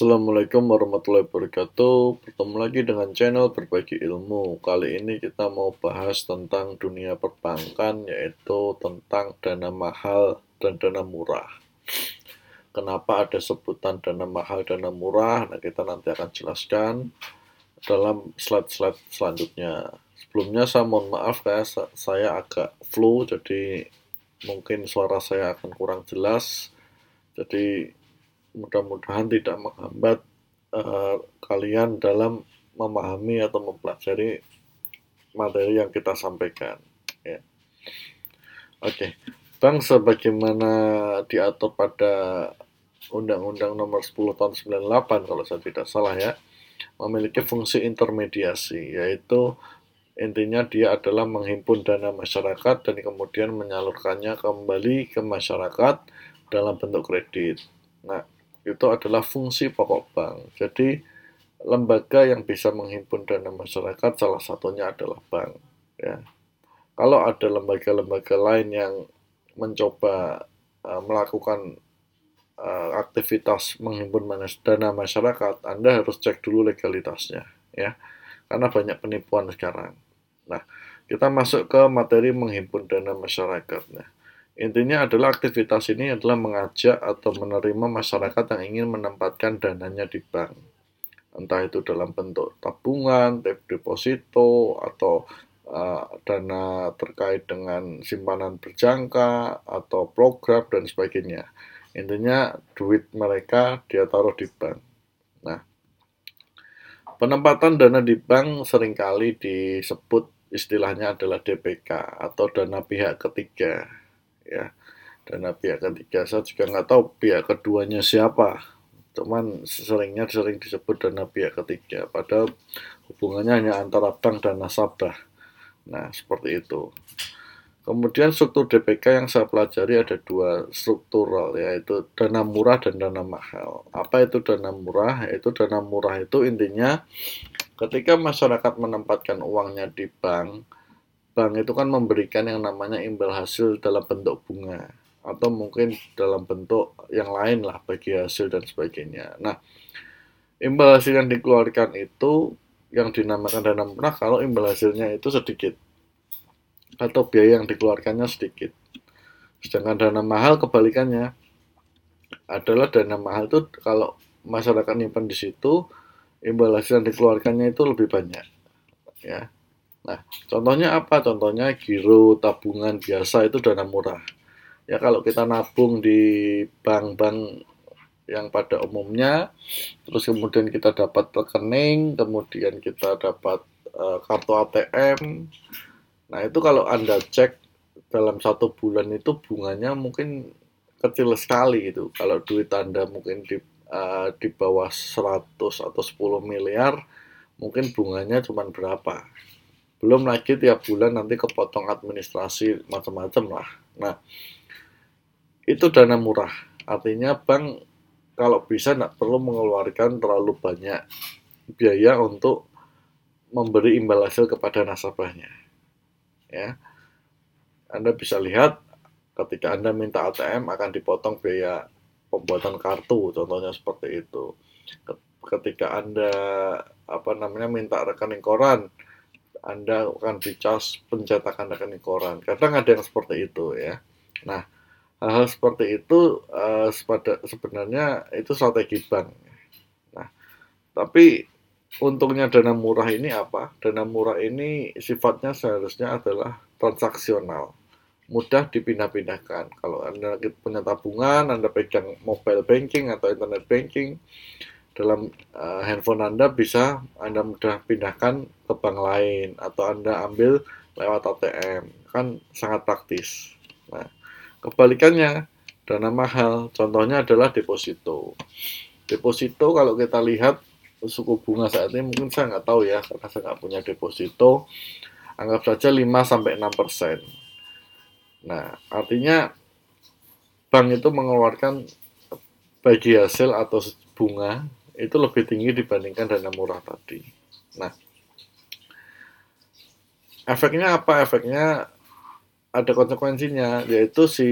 Assalamualaikum warahmatullahi wabarakatuh. Bertemu lagi dengan channel Berbagi Ilmu. Kali ini kita mau bahas tentang dunia perbankan, yaitu tentang dana mahal dan dana murah. Kenapa ada sebutan dana mahal, dana murah? Nah, kita nanti akan jelaskan dalam slide-slide selanjutnya. Sebelumnya saya mohon maaf kayak saya agak flu, jadi mungkin suara saya akan kurang jelas. Jadi mudah-mudahan tidak menghambat uh, kalian dalam memahami atau mempelajari materi yang kita sampaikan. Ya. Oke, okay. Bank sebagaimana diatur pada Undang-Undang Nomor 10 Tahun 98 kalau saya tidak salah ya, memiliki fungsi intermediasi, yaitu intinya dia adalah menghimpun dana masyarakat dan kemudian menyalurkannya kembali ke masyarakat dalam bentuk kredit. Nah, itu adalah fungsi pokok bank. Jadi lembaga yang bisa menghimpun dana masyarakat salah satunya adalah bank. Ya. Kalau ada lembaga-lembaga lain yang mencoba uh, melakukan uh, aktivitas menghimpun dana masyarakat, Anda harus cek dulu legalitasnya, ya, karena banyak penipuan sekarang. Nah, kita masuk ke materi menghimpun dana masyarakat. Intinya adalah aktivitas ini adalah mengajak atau menerima masyarakat yang ingin menempatkan dananya di bank. Entah itu dalam bentuk tabungan, deposito, atau uh, dana terkait dengan simpanan berjangka, atau program, dan sebagainya. Intinya duit mereka dia taruh di bank. Nah, penempatan dana di bank sering kali disebut istilahnya adalah DPK atau dana pihak ketiga ya. Dana pihak ketiga saya juga nggak tahu pihak keduanya siapa. Cuman seringnya sering disebut dana pihak ketiga. Padahal hubungannya hanya antara bank dan nasabah. Nah seperti itu. Kemudian struktur DPK yang saya pelajari ada dua struktural yaitu dana murah dan dana mahal. Apa itu dana murah? Yaitu dana murah itu intinya ketika masyarakat menempatkan uangnya di bank bank itu kan memberikan yang namanya imbal hasil dalam bentuk bunga atau mungkin dalam bentuk yang lain lah bagi hasil dan sebagainya. Nah, imbal hasil yang dikeluarkan itu yang dinamakan dana murah kalau imbal hasilnya itu sedikit atau biaya yang dikeluarkannya sedikit. Sedangkan dana mahal kebalikannya adalah dana mahal itu kalau masyarakat nyimpan di situ imbal hasil yang dikeluarkannya itu lebih banyak ya Nah, contohnya apa? Contohnya giro tabungan biasa itu dana murah. Ya kalau kita nabung di bank-bank yang pada umumnya, terus kemudian kita dapat rekening, kemudian kita dapat uh, kartu ATM. Nah itu kalau anda cek dalam satu bulan itu bunganya mungkin kecil sekali itu. Kalau duit anda mungkin di uh, di bawah 100 atau 10 miliar, mungkin bunganya cuma berapa belum lagi tiap bulan nanti kepotong administrasi macam-macam lah. Nah, itu dana murah. Artinya bank kalau bisa tidak perlu mengeluarkan terlalu banyak biaya untuk memberi imbal hasil kepada nasabahnya. Ya. Anda bisa lihat ketika Anda minta ATM akan dipotong biaya pembuatan kartu, contohnya seperti itu. Ketika Anda apa namanya minta rekening koran, anda akan dicas pencetakan rekening koran. Kadang ada yang seperti itu ya. Nah, hal-hal seperti itu uh, sebenarnya itu strategi bank. Nah, tapi untungnya dana murah ini apa? Dana murah ini sifatnya seharusnya adalah transaksional, mudah dipindah-pindahkan. Kalau Anda punya tabungan, Anda pegang mobile banking atau internet banking, dalam uh, handphone Anda bisa Anda mudah pindahkan ke bank lain atau Anda ambil lewat ATM. Kan sangat praktis. Nah, kebalikannya dana mahal contohnya adalah deposito. Deposito kalau kita lihat suku bunga saat ini mungkin saya nggak tahu ya karena saya nggak punya deposito anggap saja 5 sampai 6 persen. Nah, artinya bank itu mengeluarkan bagi hasil atau bunga itu lebih tinggi dibandingkan dana murah tadi. Nah, efeknya apa? Efeknya ada konsekuensinya, yaitu si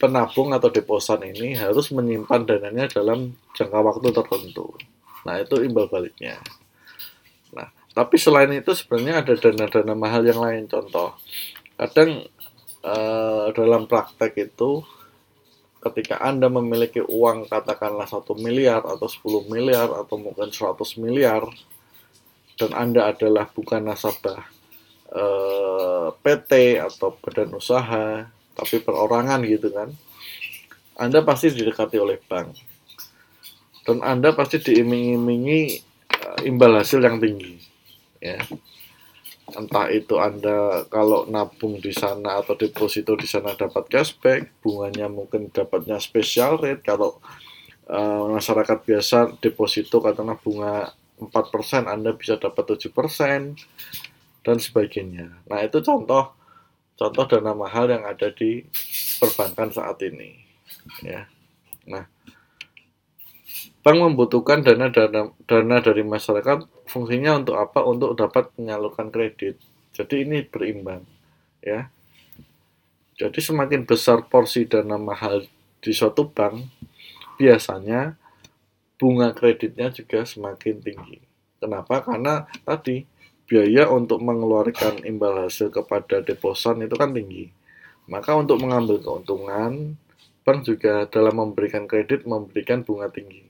penabung atau deposan ini harus menyimpan dananya dalam jangka waktu tertentu. Nah, itu imbal baliknya. Nah, tapi selain itu sebenarnya ada dana-dana mahal yang lain. Contoh, kadang eh, dalam praktek itu ketika Anda memiliki uang katakanlah satu miliar atau 10 miliar atau mungkin 100 miliar dan Anda adalah bukan nasabah eh, PT atau badan usaha tapi perorangan gitu kan Anda pasti didekati oleh bank. Dan Anda pasti diiming-imingi uh, imbal hasil yang tinggi ya entah itu Anda kalau nabung di sana atau deposito di sana dapat cashback bunganya mungkin dapatnya special rate kalau uh, masyarakat biasa deposito katakanlah bunga 4% Anda bisa dapat 7% dan sebagainya nah itu contoh contoh dana mahal yang ada di perbankan saat ini. Ya. Nah, bank membutuhkan dana dana dana dari masyarakat fungsinya untuk apa? Untuk dapat menyalurkan kredit. Jadi ini berimbang, ya. Jadi semakin besar porsi dana mahal di suatu bank, biasanya bunga kreditnya juga semakin tinggi. Kenapa? Karena tadi biaya untuk mengeluarkan imbal hasil kepada deposan itu kan tinggi. Maka untuk mengambil keuntungan, bank juga dalam memberikan kredit memberikan bunga tinggi.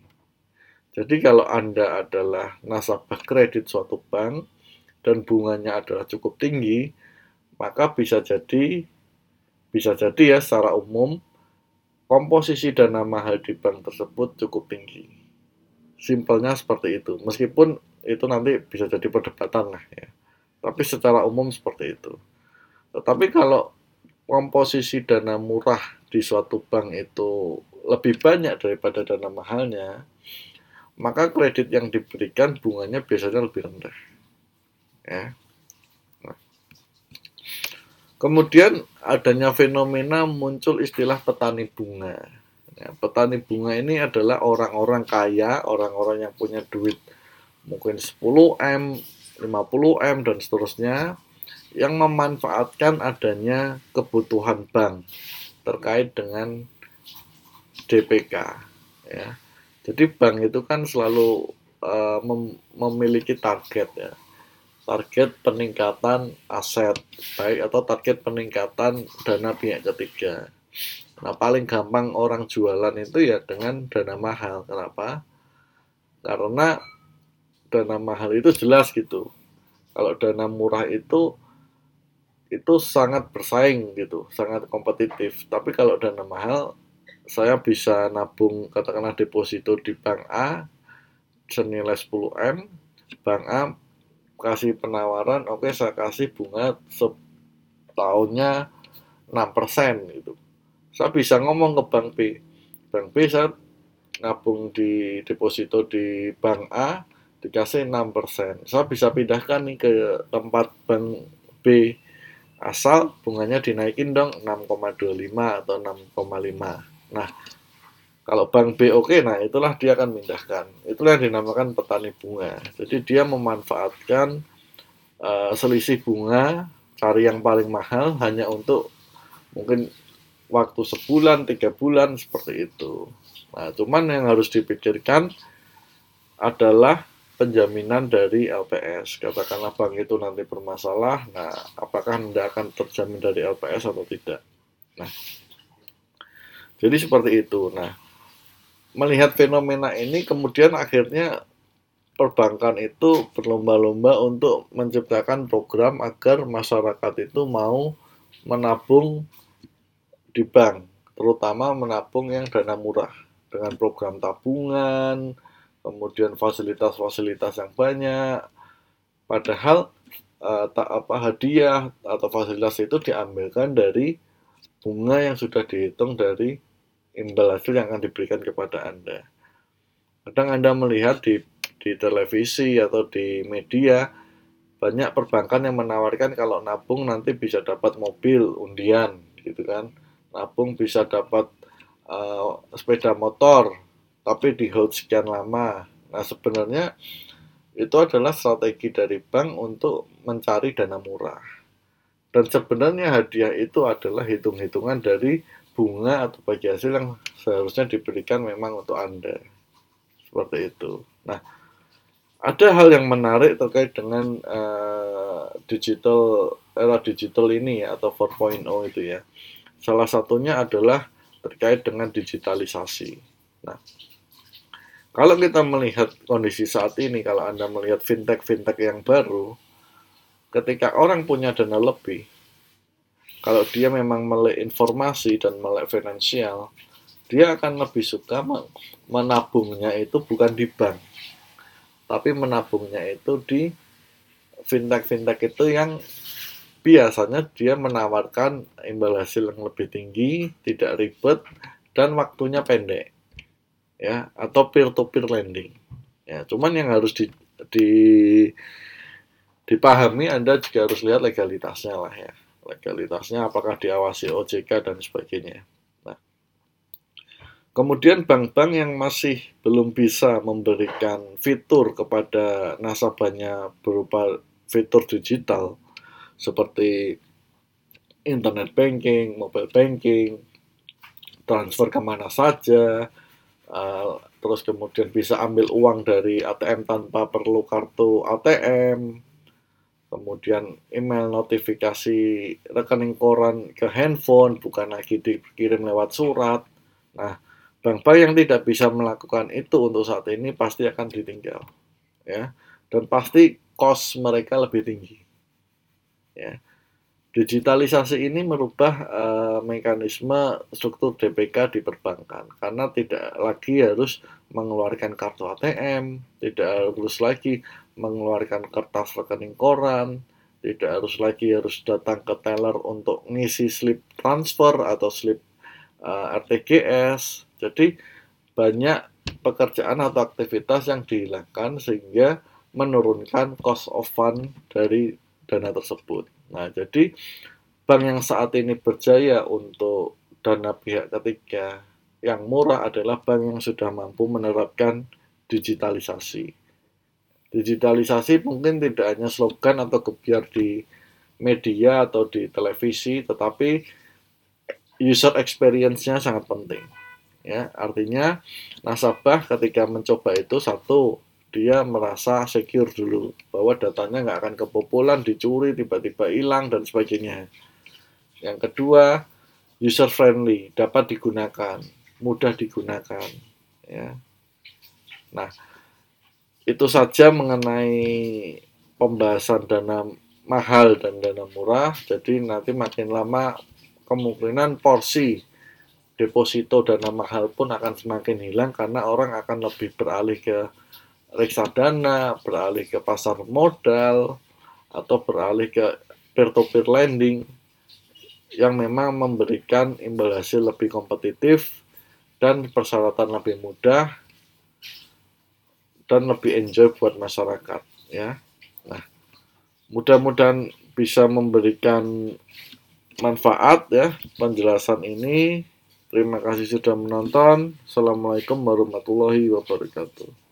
Jadi kalau Anda adalah nasabah kredit suatu bank dan bunganya adalah cukup tinggi, maka bisa jadi bisa jadi ya secara umum komposisi dana mahal di bank tersebut cukup tinggi. Simpelnya seperti itu. Meskipun itu nanti bisa jadi perdebatan lah ya. Tapi secara umum seperti itu. Tetapi kalau komposisi dana murah di suatu bank itu lebih banyak daripada dana mahalnya, maka kredit yang diberikan bunganya biasanya lebih rendah. Ya. Nah. Kemudian adanya fenomena muncul istilah petani bunga. Ya, petani bunga ini adalah orang-orang kaya, orang-orang yang punya duit mungkin 10M, 50M dan seterusnya yang memanfaatkan adanya kebutuhan bank terkait dengan DPK ya. Jadi bank itu kan selalu uh, mem memiliki target ya. Target peningkatan aset baik atau target peningkatan dana pihak ketiga. Nah, paling gampang orang jualan itu ya dengan dana mahal. Kenapa? Karena dana mahal itu jelas gitu. Kalau dana murah itu itu sangat bersaing gitu, sangat kompetitif. Tapi kalau dana mahal, saya bisa nabung katakanlah deposito di bank A senilai 10M, bank A kasih penawaran, oke okay, saya kasih bunga setahunnya 6% gitu. Saya bisa ngomong ke bank B, bank B saya nabung di deposito di bank A dikasih 6%. Saya bisa pindahkan nih ke tempat bank B asal bunganya dinaikin dong 6,25 atau 6,5. Nah, kalau bank B oke, okay, nah itulah dia akan pindahkan. Itulah yang dinamakan petani bunga. Jadi dia memanfaatkan uh, selisih bunga, cari yang paling mahal hanya untuk mungkin waktu sebulan, tiga bulan seperti itu. Nah, cuman yang harus dipikirkan adalah penjaminan dari LPS. Katakanlah bank itu nanti bermasalah, nah apakah Anda akan terjamin dari LPS atau tidak? Nah, jadi seperti itu. Nah, melihat fenomena ini kemudian akhirnya perbankan itu berlomba-lomba untuk menciptakan program agar masyarakat itu mau menabung di bank, terutama menabung yang dana murah dengan program tabungan, kemudian fasilitas-fasilitas yang banyak. Padahal uh, tak apa hadiah atau fasilitas itu diambilkan dari bunga yang sudah dihitung dari imbal hasil yang akan diberikan kepada Anda. Kadang Anda melihat di di televisi atau di media banyak perbankan yang menawarkan kalau nabung nanti bisa dapat mobil undian gitu kan. Nabung bisa dapat uh, sepeda motor tapi di hold sekian lama. Nah, sebenarnya itu adalah strategi dari bank untuk mencari dana murah. Dan sebenarnya hadiah itu adalah hitung-hitungan dari bunga atau bagi hasil yang seharusnya diberikan memang untuk Anda. Seperti itu. Nah, ada hal yang menarik terkait dengan uh, digital era digital ini ya, atau 4.0 itu ya. Salah satunya adalah terkait dengan digitalisasi. Nah, kalau kita melihat kondisi saat ini, kalau Anda melihat fintech-fintech yang baru, ketika orang punya dana lebih, kalau dia memang melek informasi dan melek finansial, dia akan lebih suka menabungnya itu bukan di bank, tapi menabungnya itu di fintech-fintech itu yang biasanya dia menawarkan imbal hasil yang lebih tinggi, tidak ribet, dan waktunya pendek, ya atau peer-to-peer lending. Ya, cuman yang harus di, di dipahami Anda juga harus lihat legalitasnya lah ya legalitasnya apakah diawasi OJK dan sebagainya. Nah, kemudian bank-bank yang masih belum bisa memberikan fitur kepada nasabahnya berupa fitur digital seperti internet banking, mobile banking, transfer ke mana saja, uh, terus kemudian bisa ambil uang dari ATM tanpa perlu kartu ATM, kemudian email notifikasi rekening koran ke handphone bukan lagi dikirim lewat surat. Nah, bank-bank yang tidak bisa melakukan itu untuk saat ini pasti akan ditinggal, ya, dan pasti cost mereka lebih tinggi, ya. Digitalisasi ini merubah uh, mekanisme struktur DPK di perbankan karena tidak lagi harus mengeluarkan kartu ATM, tidak harus lagi mengeluarkan kertas rekening koran, tidak harus lagi harus datang ke teller untuk ngisi slip transfer atau slip uh, eh, RTGS. Jadi banyak pekerjaan atau aktivitas yang dihilangkan sehingga menurunkan cost of fund dari dana tersebut. Nah, jadi bank yang saat ini berjaya untuk dana pihak ketiga yang murah adalah bank yang sudah mampu menerapkan digitalisasi. Digitalisasi mungkin tidak hanya slogan atau kebiar di media atau di televisi, tetapi user experience-nya sangat penting. Ya, artinya nasabah ketika mencoba itu satu dia merasa secure dulu bahwa datanya nggak akan kebobolan, dicuri, tiba-tiba hilang dan sebagainya. Yang kedua, user friendly, dapat digunakan, mudah digunakan. Ya. Nah, itu saja mengenai pembahasan dana mahal dan dana murah. Jadi nanti makin lama kemungkinan porsi deposito dana mahal pun akan semakin hilang karena orang akan lebih beralih ke reksadana, beralih ke pasar modal, atau beralih ke peer-to-peer lending yang memang memberikan imbal hasil lebih kompetitif dan persyaratan lebih mudah dan lebih enjoy buat masyarakat ya. Nah, mudah-mudahan bisa memberikan manfaat ya penjelasan ini. Terima kasih sudah menonton. Assalamualaikum warahmatullahi wabarakatuh.